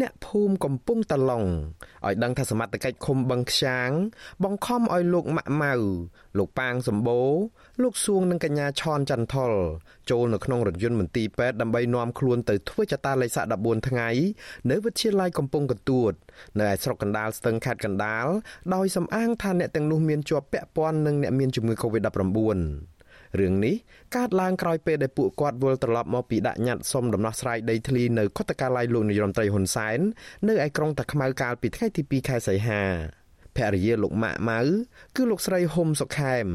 អ្នកភូមិកំពុងតឡុងឲ្យដឹងថាសមត្ថកិច្ចឃុំបឹងខ្យាង បង្ខំឲ្យលោកម៉ាក់ម៉ៅលោកប៉ាងសម្បូរលោកសួងនិងកញ្ញាឆនចន្ទថុលចូលនៅក្នុងរថយន្តមន្ទីរពេទ្យដើម្បីនាំខ្លួនទៅធ្វើចតាឡេសា14ថ្ងៃ នៅវិទ្យាល័យកំពង់កន្ទួត នៅឯស្រុកកណ្ដាលស្ទឹងខេត្តកណ្ដាលដោយសំអាងថាអ្នកទាំងនោះមានជាប់ពាក់ព័ន្ធនឹងអ្នកមានជំងឺ Covid-19 រឿងនេះកើតឡើងក្រោយពេលដែលពួកគាត់វិលត្រឡប់មកពីដាក់ញត្តិសុំដំណោះស្រាយដីធ្លីនៅខុទ្ទកាល័យលោកនាយរដ្ឋមន្ត្រីហ៊ុនសែននៅឯក្រុងតាខ្មៅកាលពីថ្ងៃទី2ខែសីហា ភរិយាលោកម៉ាក់ម៉ៅគឺលោកស្រីហុំសុខែម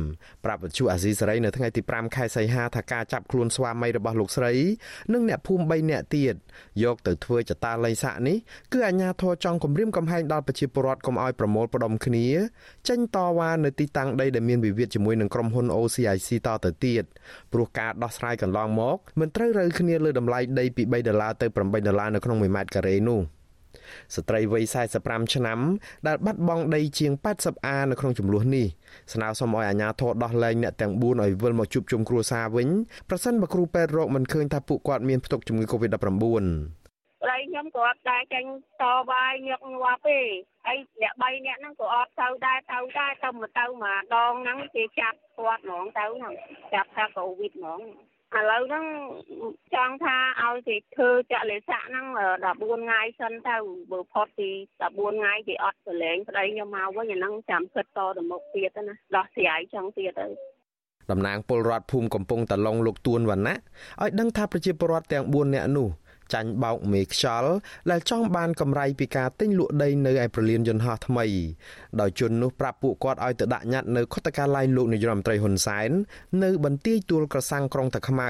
ប្រាប់វិទ្យុអាស៊ីសេរីនៅថ្ងៃទី5ខែសីហាថាការចាប់ខ្លួនស្វាមីរបស់លោកស្រី និងអ្នកភូមិ3នាក់ទៀតយកទៅធ្វើចតាល័យស័កនេះគឺអាជ្ញាធរចង់គម្រាមកំហែងដល់ប្រជាពលរដ្ឋកុំឲ្យប្រមូលផ្ដុំគ្នាចេញតវ៉ានៅទីតាំងដីដែលមានវិវាទជាមួយនឹងក្រុមហ៊ុន OCIC តទៅទៀតព្រោះការដោះស្រាយកន្លងមកមិនត្រូវរើគ្នាលើតម្លៃដីពី3ដុល្លារទៅ8ដុល្លារនៅក្នុង1ម៉ែត្រការ៉េនោះ។ ស្ត្រីវ័យ45ឆ្នាំដែលបាត់បង់ដីជាង80អានៅក្នុងចំនួននេះស្នើសុំឲ្យអាជ្ញាធរដោះលែងអ្នកទាំង4ឲ្យវិលមកជួបជុំគ្រួសារវិញប្រសិនបើគ្រូពេទ្យរកមិនឃើញថាពួកគាត់មានផ្ទុកជំងឺ Covid-19 ប្តីខ្ញុំក៏អត់ដែរចាញ់តវាយញឹកញាប់ទេហើយអ្នក3នាក់ហ្នឹងក៏អត់ទៅដែរទៅដែរទៅមកទៅមកដងហ្នឹងគេចាប់គាត់ហ្មងទៅហ្នឹងចាប់ថាកូវីដហ្មង ឥឡូវហ្នឹងចង់ថាឲ្យគេធ្វើចលិស័កហ្នឹង14ថ្ងៃសិនទៅបើផុតពី14ថ្ងៃគេអត់ប្រឡែងប្តីខ្ញុំមកវិញអាហ្នឹងចាំគិតតទៅមុខទៀតណាដោះស្រាយចង់ទៀតទៅតំណាងពលរដ្ឋភូមិកំពង់តឡុងលោកទួនវណ្ណៈឲ្យដឹងថាប្រជាពលរដ្ឋទាំង4នាក់នោះ ចាញ់បោកមេខ្យល់ដែលចង់បានកម្រៃពីការទិញលក់ដីនៅឯប្រលានយន្តហោះថ្មីដោយជននោះប្រាប់ពួកគាត់ឲ្យទៅដាក់ញត្តិនៅខុទ្ទកាល័យលោកនាយរដ្ឋមន្ត្រីហ៊ុនសែននៅបន្ទាយទួល ក្រសាំងក្រុងតាខ្មៅ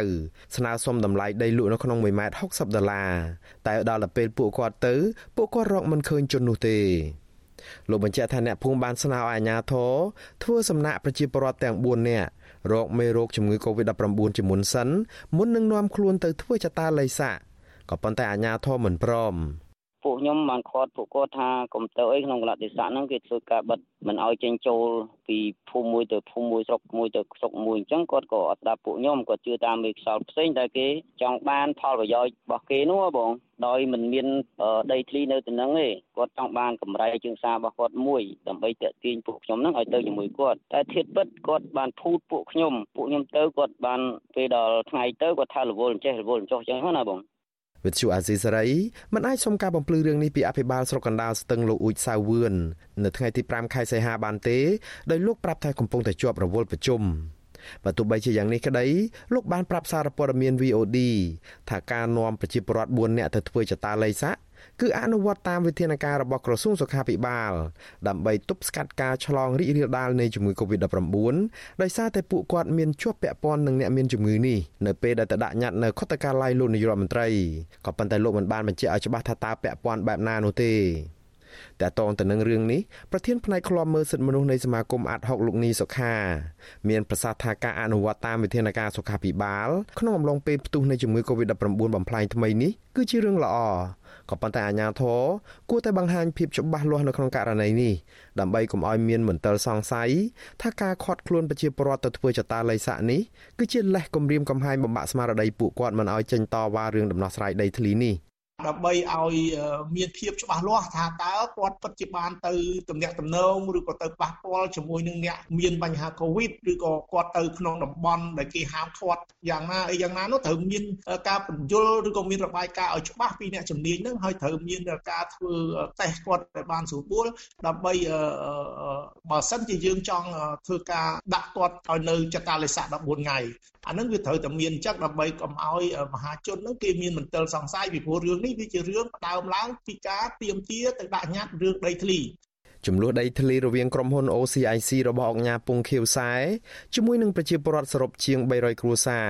ស្នើសុំតម្លៃដីលក់នៅក្នុង1ម៉ែត្រ60ដុល្លារតែដល់ទៅពេលពួកគាត់ទៅពួកគាត់រកមិនឃើញជននោះទេលោកបញ្ជាក់ថាអ្នកភូមិបានស្នើឲ្យអាជ្ញាធរធ្វើសំណាក់ប្រជាពលរដ្ឋទាំង4នាក់រោគមេរោគជំងឺ Covid-19 ជាមុនសិនមុននឹងនាំខ្លួនទៅធ្វើចតាល័យសាក់ ក៏ប៉ុន្តែអាជ្ញាធរមិនព្រមពួកខ្ញុំបានខាត់ពួកគាត់ថាកុំទៅអីក្នុងកលតិស័កហ្នឹងគេធ្វើការបិទមិនឲ្យចេញចូលពីភូមិមួយទៅភូមិមួយស្រុកមួយទៅស្រុកមួយអញ្ចឹងគាត់ក៏អត់ស្ដាប់ពួកខ្ញុំគាត់ជឿតាមមេខ្យល់ផ្សេងតែគេចង់បានផលប្រយោជន៍របស់គេនោះបងដោយមិនមានដីធ្លីនៅទៅនឹងទេគាត់ចង់បានកម្រៃជើងសាររបស់គាត់មួយដើម្បីតាក់ទាញពួកខ្ញុំហ្នឹងឲ្យទៅជាមួយគាត់តែធៀបពិតគាត់បានភូតពួកខ្ញុំពួកខ្ញុំទៅគាត់បានពេលដល់ថ្ងៃទៅគាត់ថារវល់ចេះរវល់ចុះអញ្ចឹងណាបង វិទ្យុអាស៊ីសេរីមិនអាចសុំការបំភ្លឺរឿងនេះពីអភិបាលស្រុកកណ្ដាលស្ទឹងលោកអ៊ូចសាវឿននៅថ្ងៃទី5ខែសីហាបានទេដោយលោកប្រាប់ថាកំពុងតែជាប់រវល់ប្រជុំបើទោះបីជាយ៉ាងនេះក្តីលោកបានប្រាប់សារព័ត៌មាន VOD ថាការនាំប្រជាពលរដ្ឋ4នាក់ទៅធ្វើចតាល័យស័ក គឺអនុវត្តតាមវិធានការរបស់ក្រសួងសុខាភិបាល ដើម្បីទប់ស្កាត់ការឆ្លងរីករាលដាលនៃជំងឺ Covid-19 ដោយសារតែពួកគាត់មានជាប់ពាក់ព័ន្ធនឹងអ្នកមានជំងឺនេះនៅពេលដែលទៅដាក់ញត្តិនៅខុទ្ទកាល័យលោកនាយរដ្ឋមន្ត្រីក៏ប៉ុន្តែលោកមិនបានបញ្ជាក់ឲ្យច្បាស់ថាតើពាក់ព័ន្ធបែបណានោះទេតើតងទៅនឹងរឿងនេះប្រធានផ្នែកឃ្លាំមើលសិទ្ធិមនុស្សនៃសមាគមអាត់ហុកលោកនីសុខាមានប្រសាសន៍ថាការអនុវត្តតាមវិធានការសុខាភិបាលក្នុងអំឡុងពេលផ្ទុះនៃជំងឺ Covid-19 បំផ្លាញថ្មីនេះគឺជារឿងល្អ ក៏ប៉ុន្តែអាជ្ញាធរគួរតែបង្ហាញភាពច្បាស់លាស់នៅក្នុងករណីនេះដើម្បីកុំឲ្យមានមន្ទិលសង្ស័យថាការខាត់ខ្លួនប្រជាពលរដ្ឋទៅធ្វើចតាល័យស័កនេះគឺជាលេសគំរាមកំហែងបំបាក់ស្មារតីពួកគាត់មិនឲ្យចេញតវ៉ារឿងដំណោះស្រាយដីធ្លីនេះ ដើម្បីឲ្យមានភាពច្បាស់លាស់ថាតើគាត់ពិតជាបានទៅទំនាក់ទំនងឬក៏ទៅប៉ះពាល់ជាមួយនឹងអ្នកមានបញ្ហាកូវីដឬក៏គាត់ទៅក្នុងតំបន់ដែលគេហាមឃាត់យ៉ាងណាអីយ៉ាងណានោះត្រូវមានការបញ្យលឬក៏មានរបាយការណ៍ឲ្យច្បាស់ពីអ្នកជំនាញនឹងហើយត្រូវមានការធ្វើតេស្តគាត់ឲ្យបានស្រួលដើម្បីបើសិនជាយើងចង់ធ្វើការដាក់គាត់ឲ្យនៅចតាលិស័ក14ថ្ងៃអានឹងវាត្រូវតែមានអញ្ចឹងដើម្បីកុំឲ្យមហាជននឹងគេមានមន្ទិលសង្ស័យពីព្រោះរឿងនេះវាជារឿងផ្ដើមឡើងពីការទៀមទាទៅដាក់ញត្តិរឿងដីធ្លីចំនួនដីធ្លីរវាងក្រុមហ៊ុន OCIC របស់អង្គការពងខៀវសែជាមួយនឹងប្រជាពលរដ្ឋសរុបជាង300គ្រួសារ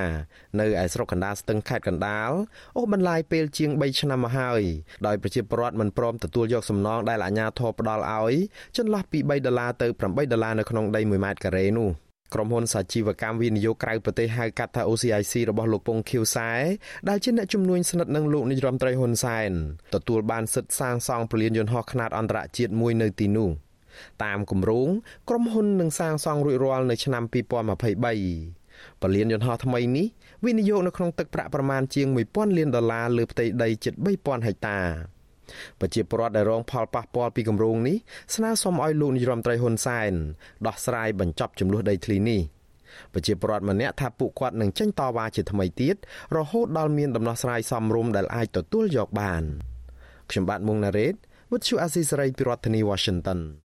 នៅឯស្រុកកណ្ដាលស្ទឹងខេត្តកណ្ដាលអូសបន្លាយពេលជាង3ឆ្នាំមកហើយដោយប្រជាពលរដ្ឋមិនព្រមទទួលយកសំណងដែលអាជ្ញាធរផ្ដល់ឲ្យចន្លោះពី3ដុល្លារទៅ8ដុល្លារនៅក្នុងដី1ម៉ែត្រការ៉េនោះ។ ក្រុមហ៊ុនសាជីវកម្មវិនិយោគក្រៅប្រទេសហៅកាត់ថា OCIC របស់លោកពងខៀវសែដែលជាអ្នកជំនួញស្និទ្ធនឹងលោកនាយរដ្ឋមន្ត្រីហ៊ុនសែនទទួលបានសិទ្ធិសាងសង់ពលានយន្តហោះខ្នាតអន្តរជាតិមួយនៅទីនោះតាមគម្រោងក្រុមហ៊ុននឹងសាងសង់រួចរាល់នៅឆ្នាំ2023ពលានយន្តហោះថ្មីនេះវិនិយោគនៅក្នុងទឹកប្រាក់ប្រមាណជាង1000លានដុល្លារលើផ្ទៃដីជិត3000ហិកតា ប្រជាពលរដ្ឋដែលរងផលប៉ះពាល់ពីគម្រោងនេះស្នើសុំឲ្យលោកនាយរដ្ឋមន្ត្រីហ៊ុនសែនដោះស្រាយបញ្ចប់ចំនួនដីធ្លីនេះប្រជាពលរដ្ឋម្នាក់ថាពួកគាត់នឹងចេញតវ៉ាជាថ្មីទៀតរហូតដល់មានដំណោះស្រាយសមរម្យដែលអាចទទួលយកបានខ្ញុំបាទមុងណារ៉េត With you Azizi Saray ពីរដ្ឋធានី Washington